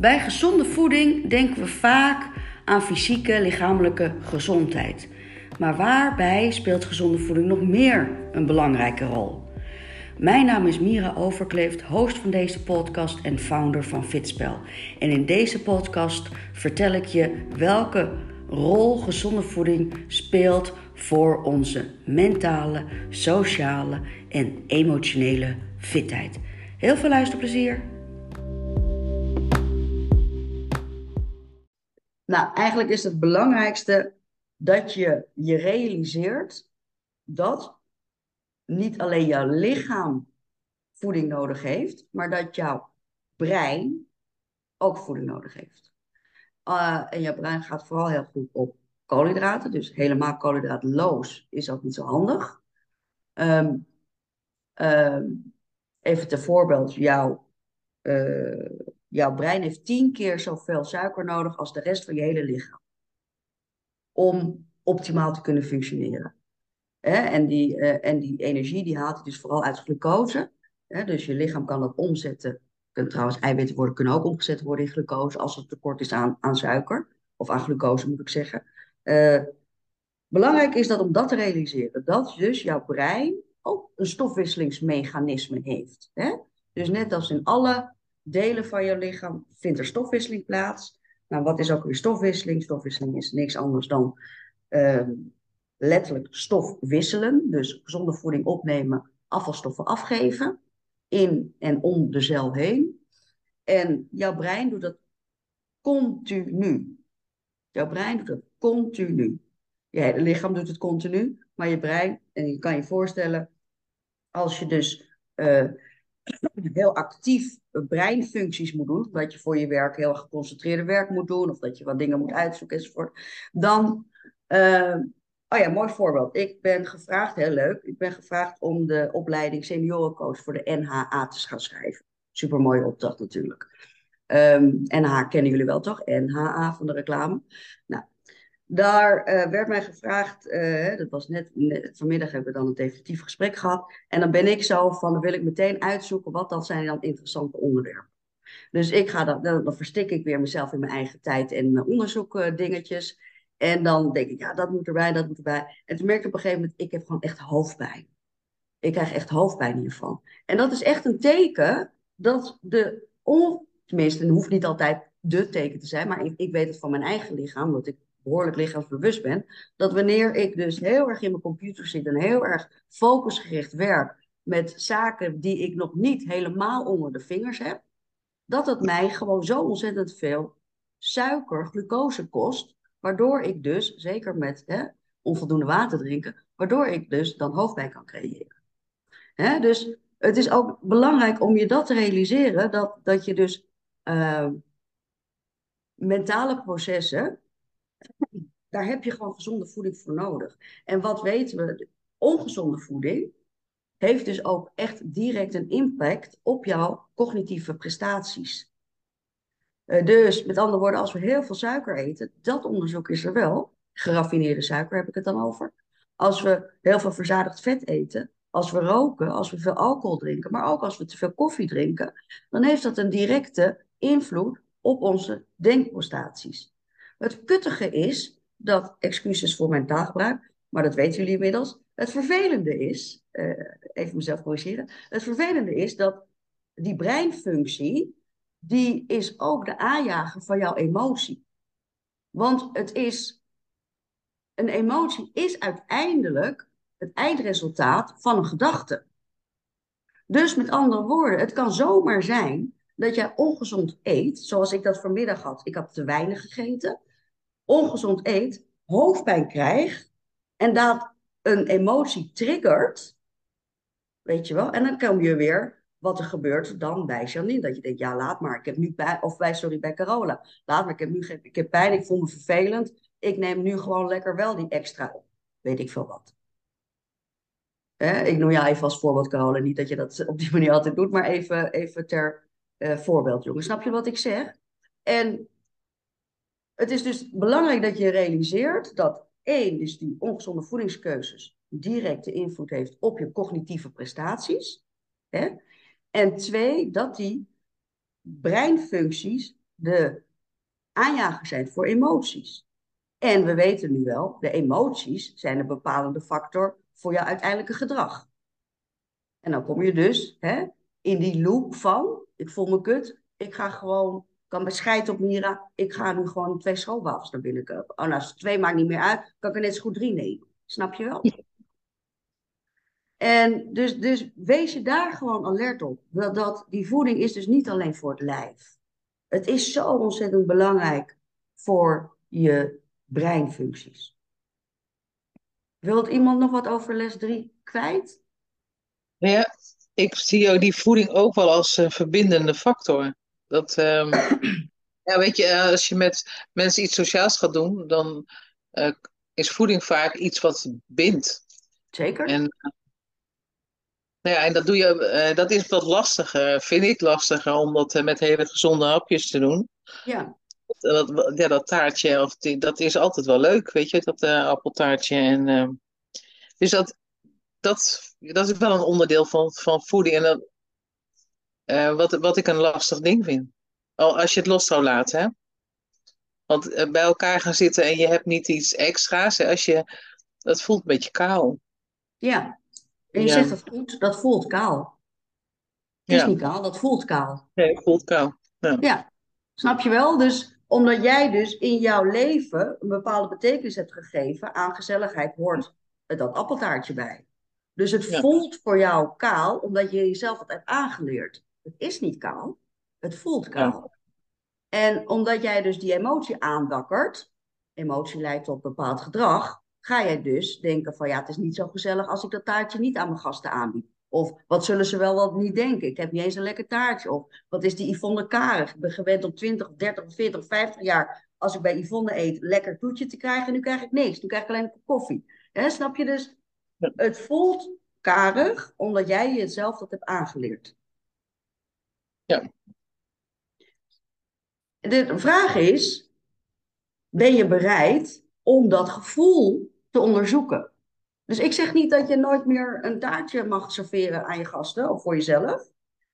Bij gezonde voeding denken we vaak aan fysieke, lichamelijke gezondheid. Maar waarbij speelt gezonde voeding nog meer een belangrijke rol? Mijn naam is Mira Overkleeft, host van deze podcast en founder van Fitspel. En in deze podcast vertel ik je welke rol gezonde voeding speelt voor onze mentale, sociale en emotionele fitheid. Heel veel luisterplezier! Nou, eigenlijk is het belangrijkste dat je je realiseert dat niet alleen jouw lichaam voeding nodig heeft, maar dat jouw brein ook voeding nodig heeft. Uh, en jouw brein gaat vooral heel goed op koolhydraten, dus helemaal koolhydraatloos is ook niet zo handig. Um, um, even ter voorbeeld, jouw, uh, jouw brein heeft tien keer zoveel suiker nodig als de rest van je hele lichaam. Om optimaal te kunnen functioneren. En, die, uh, en die energie die haalt hij dus vooral uit glucose. Dus je lichaam kan dat omzetten. Kunnen trouwens, eiwitten worden, kunnen ook omgezet worden in glucose als er tekort is aan, aan suiker. Of aan glucose moet ik zeggen. Uh, belangrijk is dat om dat te realiseren. Dat dus jouw brein ook een stofwisselingsmechanisme heeft. Hè? Dus net als in alle delen van je lichaam vindt er stofwisseling plaats. Nou, wat is ook weer stofwisseling? Stofwisseling is niks anders dan uh, letterlijk stof wisselen. Dus gezonde voeding opnemen, afvalstoffen afgeven. In en om de cel heen. En jouw brein doet dat continu. Jouw brein doet dat continu. Je lichaam doet het continu, maar je brein, en je kan je voorstellen, als je dus uh, heel actief breinfuncties moet doen, dat je voor je werk heel geconcentreerde werk moet doen, of dat je wat dingen moet uitzoeken enzovoort, dan, uh, oh ja, mooi voorbeeld. Ik ben gevraagd, heel leuk, ik ben gevraagd om de opleiding seniorencoach voor de NHA te gaan schrijven. Super mooie opdracht natuurlijk. Um, NH kennen jullie wel toch? NHA van de reclame. Nou, daar uh, werd mij gevraagd, uh, dat was net, vanmiddag hebben we dan een definitief gesprek gehad. En dan ben ik zo van, dan wil ik meteen uitzoeken wat dan zijn dan interessante onderwerpen. Dus ik ga dan, dan, dan verstik ik weer mezelf in mijn eigen tijd en mijn onderzoek uh, dingetjes. En dan denk ik, ja, dat moet erbij, dat moet erbij. En toen merkte ik op een gegeven moment, ik heb gewoon echt hoofdpijn. Ik krijg echt hoofdpijn hiervan. En dat is echt een teken dat de, on, tenminste, het hoeft niet altijd de teken te zijn, maar ik, ik weet het van mijn eigen lichaam, dat ik behoorlijk lichaamsbewust ben, dat wanneer ik dus heel erg in mijn computer zit en heel erg focusgericht werk met zaken die ik nog niet helemaal onder de vingers heb, dat het mij gewoon zo ontzettend veel suiker, glucose kost, waardoor ik dus, zeker met hè, onvoldoende water drinken, waardoor ik dus dan hoofdpijn kan creëren. Hè, dus het is ook belangrijk om je dat te realiseren, dat, dat je dus uh, mentale processen, daar heb je gewoon gezonde voeding voor nodig. En wat weten we? Ongezonde voeding heeft dus ook echt direct een impact op jouw cognitieve prestaties. Uh, dus met andere woorden, als we heel veel suiker eten, dat onderzoek is er wel. Geraffineerde suiker heb ik het dan over. Als we heel veel verzadigd vet eten, als we roken, als we veel alcohol drinken, maar ook als we te veel koffie drinken, dan heeft dat een directe invloed op onze denkprestaties. Het kuttige is dat, excuses voor mijn taalgebruik, maar dat weten jullie inmiddels. Het vervelende is, uh, even mezelf corrigeren, het vervelende is dat die breinfunctie, die is ook de aanjager van jouw emotie. Want het is, een emotie is uiteindelijk het eindresultaat van een gedachte. Dus met andere woorden, het kan zomaar zijn dat jij ongezond eet, zoals ik dat vanmiddag had. Ik had te weinig gegeten. Ongezond eet, hoofdpijn krijgt en dat een emotie triggert. Weet je wel? En dan kom je weer wat er gebeurt dan bij Janine. Dat je denkt, ja, laat maar. Ik heb nu bij, of bij, sorry, bij Carola. Laat maar, ik heb nu ik heb pijn, ik voel me vervelend. Ik neem nu gewoon lekker wel die extra. Weet ik veel wat. Eh, ik noem jou even als voorbeeld, Carola. Niet dat je dat op die manier altijd doet, maar even, even ter uh, voorbeeld, jongen. Snap je wat ik zeg? En het is dus belangrijk dat je realiseert dat één, dus die ongezonde voedingskeuzes directe invloed heeft op je cognitieve prestaties. Hè? En twee, dat die breinfuncties de aanjager zijn voor emoties. En we weten nu wel, de emoties zijn een bepalende factor voor jouw uiteindelijke gedrag. En dan kom je dus hè, in die loop van, ik voel me kut, ik ga gewoon, kan bescheid op Mira, ik ga nu gewoon twee schoolwafels naar binnen kopen. Oh, nou, als twee maakt niet meer uit, kan ik er net zo goed drie nemen. Snap je wel? En dus, dus wees je daar gewoon alert op. Dat, dat, die voeding is dus niet alleen voor het lijf. Het is zo ontzettend belangrijk voor je breinfuncties. Wilt iemand nog wat over les 3 kwijt? Ja, ik zie die voeding ook wel als een verbindende factor. Dat, ehm, ja, weet je, eh, als je met mensen iets sociaals gaat doen, dan uh, is voeding vaak iets wat bindt. Zeker. En, nou ja, en dat, doe je, uh, dat is wat lastiger, vind ik lastiger, om dat met hele gezonde hapjes te doen. Ja. Dat, ja, dat taartje, of die, dat is altijd wel leuk, weet je, dat appeltaartje. En, ehm, dus dat, dat, dat is wel een onderdeel van, van voeding. En dat, uh, wat, wat ik een lastig ding vind. Al als je het los zou laten, hè. Want uh, bij elkaar gaan zitten en je hebt niet iets extra's. Hè, als je, dat voelt een beetje kaal. Ja, en je ja. zegt dat goed, dat voelt kaal. Het is ja. niet kaal, dat voelt kaal. Nee, het voelt kaal. Ja. ja, snap je wel? Dus omdat jij dus in jouw leven een bepaalde betekenis hebt gegeven aan gezelligheid, hoort dat appeltaartje bij. Dus het voelt voor jou kaal, omdat je jezelf het hebt aangeleerd. Het is niet kaal, het voelt kaal. Ja. En omdat jij dus die emotie aanwakkert, emotie leidt tot bepaald gedrag, ga jij dus denken van ja, het is niet zo gezellig als ik dat taartje niet aan mijn gasten aanbied. Of wat zullen ze wel wat niet denken? Ik heb niet eens een lekker taartje. Of wat is die Yvonne Karig? Ik ben gewend om 20, 30, 40, 50 jaar, als ik bij Yvonne eet, lekker toetje te krijgen. En nu krijg ik niks. Nu krijg ik alleen een koffie. He, snap je dus? Het voelt karig, omdat jij jezelf dat hebt aangeleerd. Ja. De vraag is, ben je bereid om dat gevoel te onderzoeken? Dus ik zeg niet dat je nooit meer een taartje mag serveren aan je gasten of voor jezelf.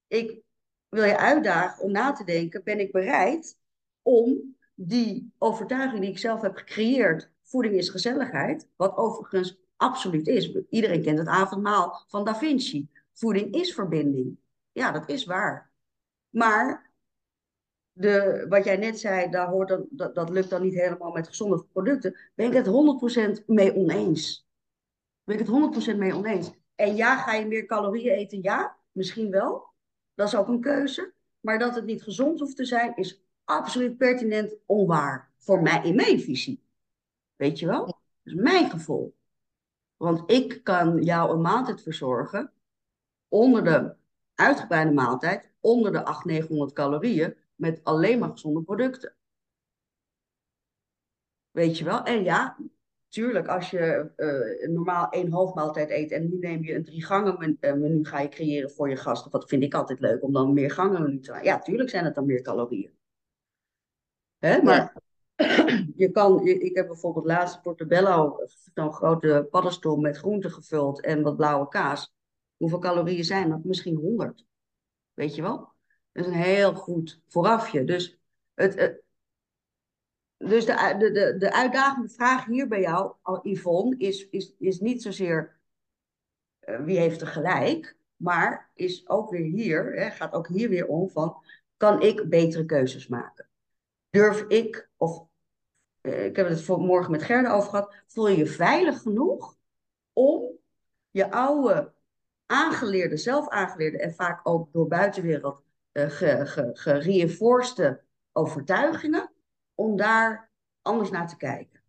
Ik wil je uitdagen om na te denken, ben ik bereid om die overtuiging die ik zelf heb gecreëerd, voeding is gezelligheid, wat overigens absoluut is. Iedereen kent het avondmaal van Da Vinci. Voeding is verbinding. Ja, dat is waar. Maar de, wat jij net zei, daar hoort dan, dat, dat lukt dan niet helemaal met gezonde producten. Ben ik het 100% mee oneens. Ben ik het 100% mee oneens. En ja, ga je meer calorieën eten? Ja, misschien wel. Dat is ook een keuze. Maar dat het niet gezond hoeft te zijn, is absoluut pertinent onwaar. Voor mij, in mijn visie. Weet je wel? Dat is mijn gevoel. Want ik kan jou een maaltijd verzorgen onder de uitgebreide maaltijd, onder de 800, 900 calorieën, met alleen maar gezonde producten. Weet je wel? En ja, tuurlijk, als je uh, normaal één hoofdmaaltijd eet en nu neem je een drie gangen menu, uh, menu ga je creëren voor je gasten. Dat vind ik altijd leuk, om dan meer gangen menu te maken. Ja, tuurlijk zijn het dan meer calorieën. Hè? Maar je kan, ik heb bijvoorbeeld laatst portobello, zo'n grote paddenstoel met groenten gevuld en wat blauwe kaas. Hoeveel calorieën zijn dat? Misschien 100. Weet je wel? Dat is een heel goed voorafje. Dus, het, het dus de, de, de, de uitdagende vraag hier bij jou, Yvonne, is, is, is niet zozeer uh, wie heeft er gelijk, maar is ook weer hier, hè, gaat ook hier weer om van, kan ik betere keuzes maken? Durf ik, of uh, ik heb het voor morgen met Gerda over gehad, voel je je veilig genoeg om je oude aangeleerde, zelf aangeleerde en vaak ook door buitenwereld uh, gereinforceerde overtuigingen, om daar anders naar te kijken.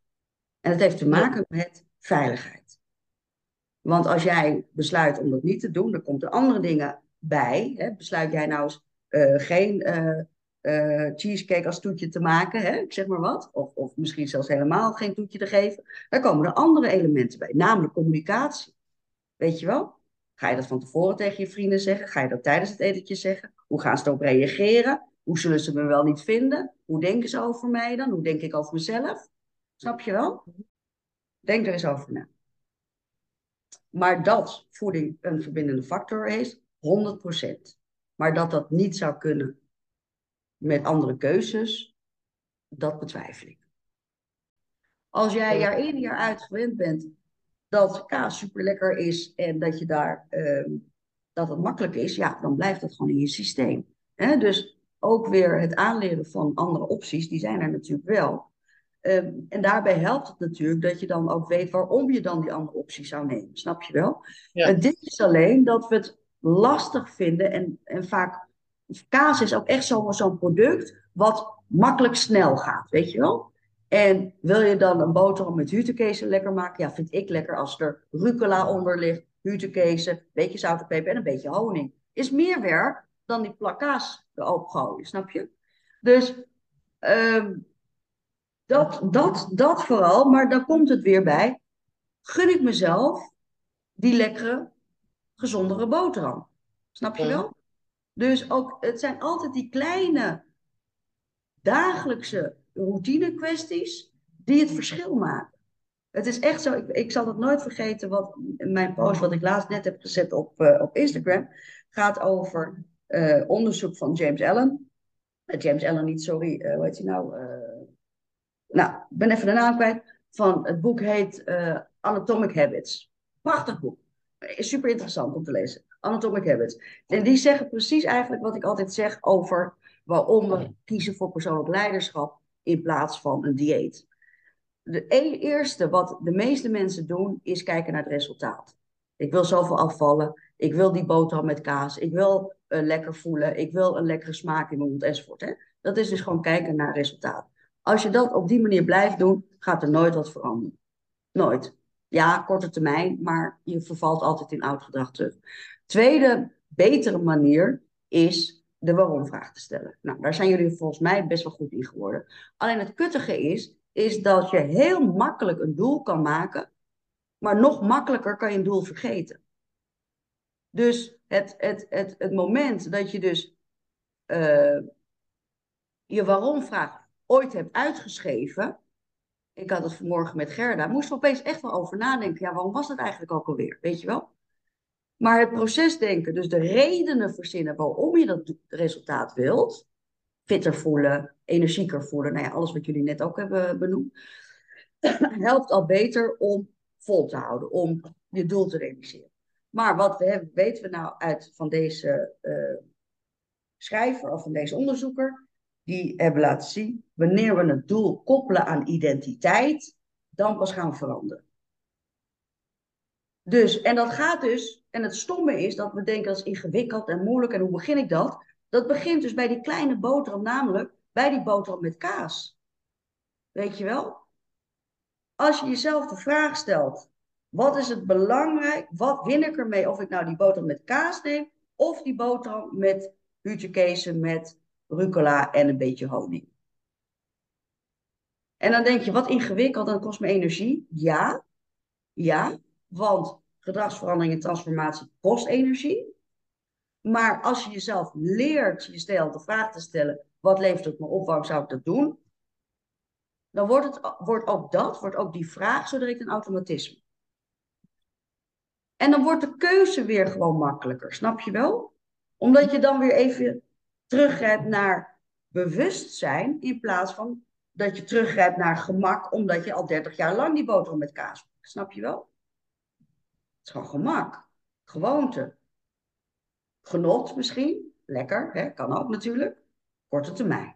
En dat heeft te maken met veiligheid. Want als jij besluit om dat niet te doen, dan komt er andere dingen bij. Hè? Besluit jij nou eens uh, geen uh, uh, cheesecake als toetje te maken, hè? ik zeg maar wat. Of, of misschien zelfs helemaal geen toetje te geven. Dan komen er andere elementen bij, namelijk communicatie. Weet je wel? Ga je dat van tevoren tegen je vrienden zeggen? Ga je dat tijdens het etentje zeggen? Hoe gaan ze erop reageren? Hoe zullen ze me wel niet vinden? Hoe denken ze over mij dan? Hoe denk ik over mezelf? Snap je wel? Denk er eens over na. Maar dat voeding een verbindende factor is, 100%. Maar dat dat niet zou kunnen met andere keuzes, dat betwijfel ik. Als jij jaar in jaar uit gewend bent dat kaas super lekker is en dat je daar ehm, dat het makkelijk is, ja, dan blijft het gewoon in je systeem. Hè? Dus ook weer het aanleren van andere opties, die zijn er natuurlijk wel. Ehm, en daarbij helpt het natuurlijk dat je dan ook weet waarom je dan die andere optie zou nemen. Snap je wel? Ja. Het ding is alleen dat we het lastig vinden en, en vaak. Kaas is ook echt zo'n product wat makkelijk snel gaat, weet je wel? En wil je dan een boterham met hutekezen lekker maken? Ja, vind ik lekker als er rucola onder ligt, hutekezen, een beetje zout en peper en een beetje honing. Is meer werk dan die plakkaas erop gooien, snap je? Dus um, dat, dat, dat vooral, maar dan komt het weer bij. Gun ik mezelf die lekkere, gezondere boterham. Snap je wel? Dus ook, het zijn altijd die kleine dagelijkse routine kwesties die het verschil maken. Het is echt zo, ik, ik zal het nooit vergeten, wat mijn post, wat ik laatst net heb gezet op, uh, op Instagram, gaat over uh, onderzoek van James Allen. Uh, James Allen niet, sorry, hoe heet hij nou? nou, ik ben even de naam kwijt. Van het boek heet Anatomic Habits. Prachtig boek. Super interessant om te lezen. Anatomic Habits. En die zeggen precies eigenlijk wat ik altijd zeg over waarom we kiezen voor persoonlijk leiderschap in plaats van een dieet. De eerste wat de meeste mensen doen, is kijken naar het resultaat. Ik wil zoveel afvallen. Ik wil die boterham met kaas. Ik wil uh, lekker voelen. Ik wil een lekkere smaak in mijn mond enzovoort. Hè? Dat is dus gewoon kijken naar resultaat. Als je dat op die manier blijft doen, gaat er nooit wat veranderen. Nooit. Ja, korte termijn, maar je vervalt altijd in oud gedrag terug. Tweede, betere manier is de waarom-vraag te stellen. Nou, daar zijn jullie volgens mij best wel goed in geworden. Alleen het kuttige is, is dat je heel makkelijk een doel kan maken, maar nog makkelijker kan je een doel vergeten. Dus het, het, het, het moment dat je dus uh, je waarom-vraag ooit hebt uitgeschreven, ik had het vanmorgen met Gerda, moest er opeens echt wel over nadenken. Ja, waarom was dat eigenlijk ook alweer? Weet je wel? Maar het proces denken, dus de redenen verzinnen waarom je dat resultaat wilt, fitter voelen, energieker voelen, nou ja, alles wat jullie net ook hebben benoemd, helpt al beter om vol te houden, om je doel te realiseren. Maar wat we weten we nou uit van deze uh, schrijver of van deze onderzoeker, die hebben laten zien, wanneer we het doel koppelen aan identiteit, dan pas gaan we veranderen. Dus, en dat gaat dus, en het stomme is dat we denken dat is ingewikkeld en moeilijk en hoe begin ik dat? Dat begint dus bij die kleine boterham, namelijk bij die boterham met kaas. Weet je wel? Als je jezelf de vraag stelt, wat is het belangrijk, wat win ik ermee of ik nou die boterham met kaas neem of die boterham met hutjekezen met rucola en een beetje honing. En dan denk je, wat ingewikkeld, dat kost me energie. Ja, ja, want gedragsverandering en transformatie kost energie. Maar als je jezelf leert jezelf de vraag te stellen, wat levert het me op, waarom zou ik dat doen? Dan wordt, het, wordt ook dat, wordt ook die vraag zo direct een automatisme. En dan wordt de keuze weer gewoon makkelijker, snap je wel? Omdat je dan weer even teruggrijpt naar bewustzijn, in plaats van dat je teruggrijpt naar gemak, omdat je al 30 jaar lang die boterham met kaas. Snap je wel? Is gewoon gemak, gewoonte. Genot misschien, lekker, hè? kan ook natuurlijk. Korte termijn.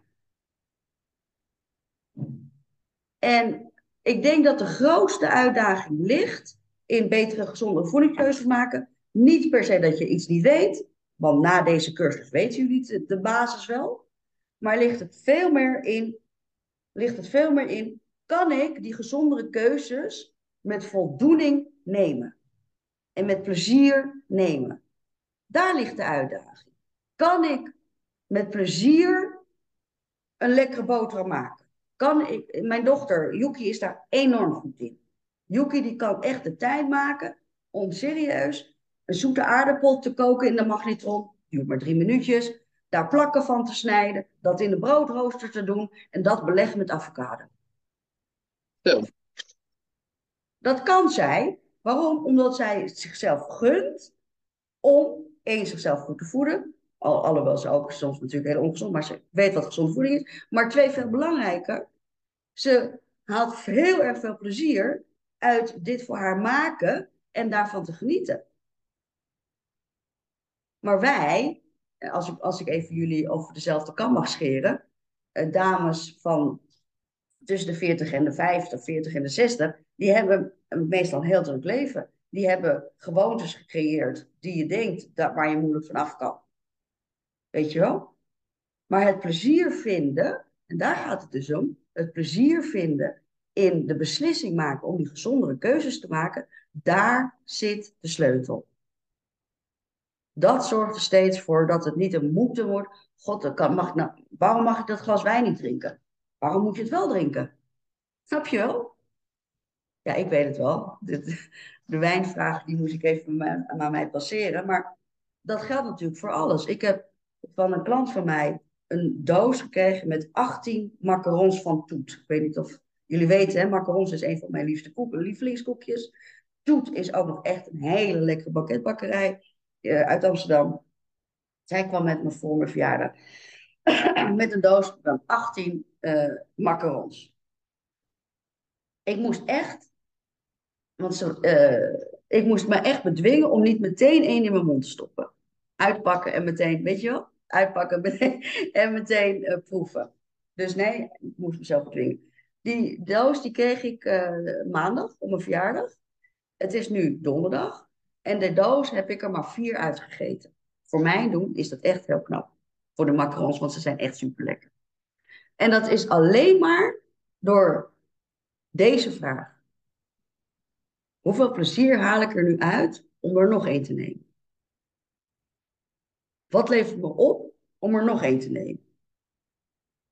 En ik denk dat de grootste uitdaging ligt in betere, gezonde voedingskeuzes maken. Niet per se dat je iets niet weet, want na deze cursus weten jullie de basis wel. Maar ligt het veel meer in, ligt het veel meer in, kan ik die gezondere keuzes met voldoening nemen? En met plezier nemen. Daar ligt de uitdaging. Kan ik met plezier een lekkere boterham maken? Kan ik, mijn dochter Yuki is daar enorm goed in. Yuki die kan echt de tijd maken om serieus een zoete aardappel te koken in de magnetron. Duurt maar drie minuutjes. Daar plakken van te snijden. Dat in de broodrooster te doen. En dat beleggen met avocado. Ja. Dat kan zij. Waarom? Omdat zij zichzelf gunt om één zichzelf goed te voeden. Al, alhoewel ze ook soms natuurlijk heel ongezond, maar ze weet wat gezonde voeding is. Maar twee, veel belangrijker, ze haalt heel erg veel plezier uit dit voor haar maken en daarvan te genieten. Maar wij, als ik, als ik even jullie over dezelfde kam mag scheren, eh, dames van tussen de 40 en de 50, 40 en de 60, die hebben meestal een heel druk leven. Die hebben gewoontes gecreëerd die je denkt dat, waar je moeilijk vanaf kan. Weet je wel? Maar het plezier vinden, en daar gaat het dus om, het plezier vinden in de beslissing maken om die gezondere keuzes te maken, daar zit de sleutel. Dat zorgt er steeds voor dat het niet een moeten wordt. God, mag nou, waarom mag ik dat glas wijn niet drinken? Waarom moet je het wel drinken? Snap je wel? Ja, ik weet het wel. De, wijnvraag die moest ik even aan mij passeren. Maar dat geldt natuurlijk voor alles. Ik heb van een klant van mij een doos gekregen met 18 macarons van Toet. Ik weet niet of jullie weten, hè, macarons is een van mijn liefste koeken, lievelingskoekjes. Toet is ook nog echt een hele lekkere banketbakkerij uh, uit Amsterdam. Zij kwam met me voor mijn verjaardag. met een doos van 18 uh, eh, macarons. Ik moest echt, want zo, uh, ik moest me echt bedwingen om niet meteen één in mijn mond te stoppen. Uitpakken en meteen, weet je wel? Uitpakken en meteen uh, proeven. Dus nee, ik moest mezelf bedwingen. Die doos die kreeg ik maandag om mijn verjaardag. Het is nu donderdag. En de doos heb ik er maar vier uitgegeten. Voor mijn doen is dat echt heel knap. Voor de macarons, want ze zijn echt super lekker. En dat is alleen maar door deze vraag. Hoeveel plezier haal ik er nu uit om er nog één te nemen? Wat levert me op om er nog één te nemen?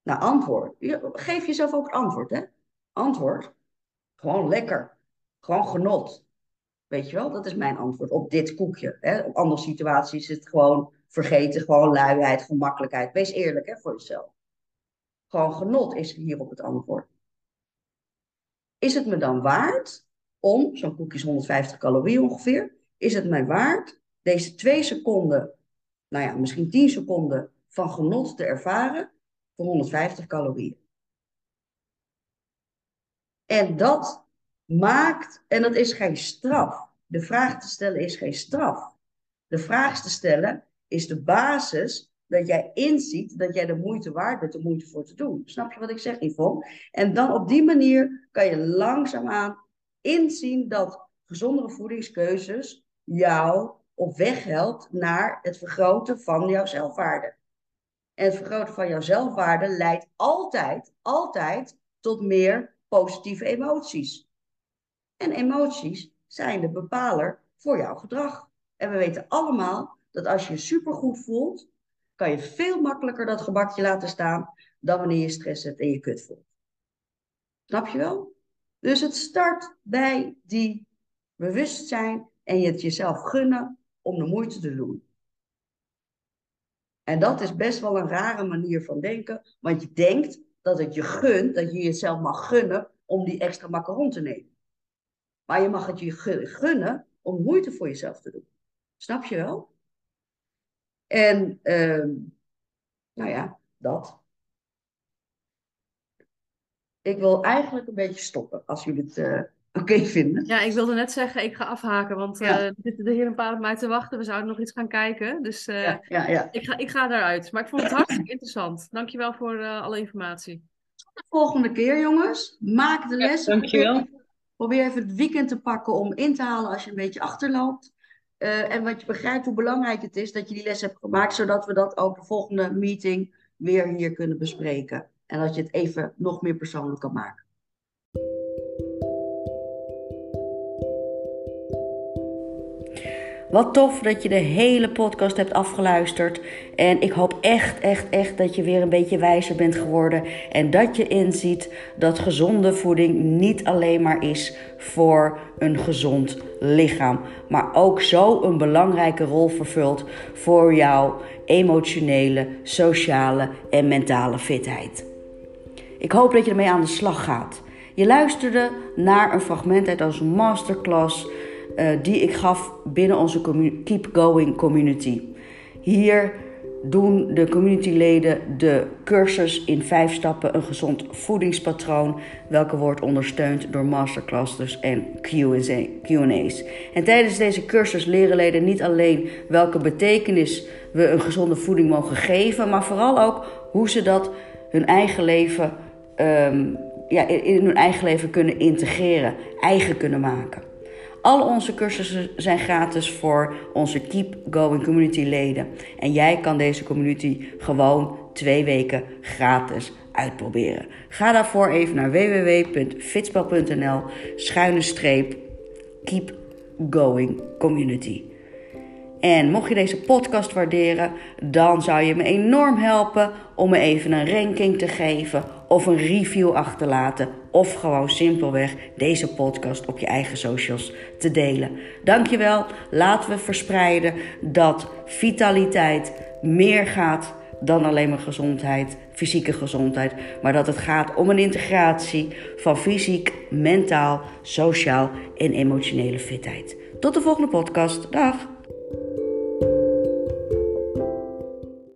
Nou, antwoord. Geef jezelf ook antwoord, hè? Antwoord. Gewoon lekker. Gewoon genot. Weet je wel, dat is mijn antwoord op dit koekje. Hè? Op andere situaties is het gewoon vergeten, gewoon luiheid, gemakkelijkheid. Wees eerlijk hè, voor jezelf. Gewoon genot is hierop het antwoord. Is het me dan waard om, zo'n koekje is 150 calorieën ongeveer, is het mij waard deze twee seconden, nou ja, misschien 10 seconden van genot te ervaren voor 150 calorieën? En dat maakt, en dat is geen straf. De vraag te stellen is geen straf. De vraag te stellen is de basis dat jij inziet dat jij de moeite waard bent de moeite voor te doen. Snap je wat ik zeg, Yvonne? En dan op die manier kan je langzaamaan inzien dat gezondere voedingskeuzes jou op weg helpt naar het vergroten van jouw zelfwaarde. En het vergroten van jouw zelfwaarde leidt altijd, altijd tot meer positieve emoties. En emoties zijn de bepaler voor jouw gedrag. En we weten allemaal dat als je je supergoed voelt, kan je veel makkelijker dat gebakje laten staan dan wanneer je stress hebt en je kut voelt. Snap je wel? Dus het start bij die bewustzijn en je het jezelf gunnen om de moeite te doen. En dat is best wel een rare manier van denken, want je denkt dat het je gunt, dat je jezelf mag gunnen om die extra macaron te nemen. Maar je mag het je gunnen om moeite voor jezelf te doen. Snap je wel? En, uh, nou ja, dat. Ik wil eigenlijk een beetje stoppen, als jullie het uh, oké vinden. Ja, ik wilde net zeggen, ik ga afhaken, want ja. uh, er zitten er hier een paar op mij te wachten. We zouden nog iets gaan kijken, dus uh, ja, ja, ja. Ik, ga, ik ga daaruit. Maar ik vond het hartstikke interessant. Dankjewel voor alle informatie. Tot de volgende keer, jongens. Maak de les. Ja, dankjewel. Probeer even het weekend te pakken om in te halen als je een beetje achterloopt. Uh, en wat je begrijpt hoe belangrijk het is dat je die les hebt gemaakt, zodat we dat ook de volgende meeting weer hier kunnen bespreken. En dat je het even nog meer persoonlijk kan maken. Wat tof dat je de hele podcast hebt afgeluisterd. En ik hoop echt, echt, echt dat je weer een beetje wijzer bent geworden. En dat je inziet dat gezonde voeding niet alleen maar is voor een gezond lichaam. Maar ook zo een belangrijke rol vervult voor jouw emotionele, sociale en mentale fitheid. Ik hoop dat je ermee aan de slag gaat. Je luisterde naar een fragment uit onze masterclass uh, die ik gaf binnen onze Keep Going community. Hier doen de communityleden de cursus in vijf stappen een gezond voedingspatroon, welke wordt ondersteund door masterclasses en Q&A's. En tijdens deze cursus leren leden niet alleen welke betekenis we een gezonde voeding mogen geven, maar vooral ook hoe ze dat hun eigen leven, um, ja, in hun eigen leven kunnen integreren, eigen kunnen maken. Al onze cursussen zijn gratis voor onze Keep Going Community leden. En jij kan deze community gewoon twee weken gratis uitproberen. Ga daarvoor even naar www.fitspel.nl schuine streep Keep Going Community. En mocht je deze podcast waarderen, dan zou je me enorm helpen om me even een ranking te geven of een review achterlaten of gewoon simpelweg deze podcast op je eigen socials te delen. Dankjewel. Laten we verspreiden dat vitaliteit meer gaat dan alleen maar gezondheid, fysieke gezondheid, maar dat het gaat om een integratie van fysiek, mentaal, sociaal en emotionele fitheid. Tot de volgende podcast. Dag.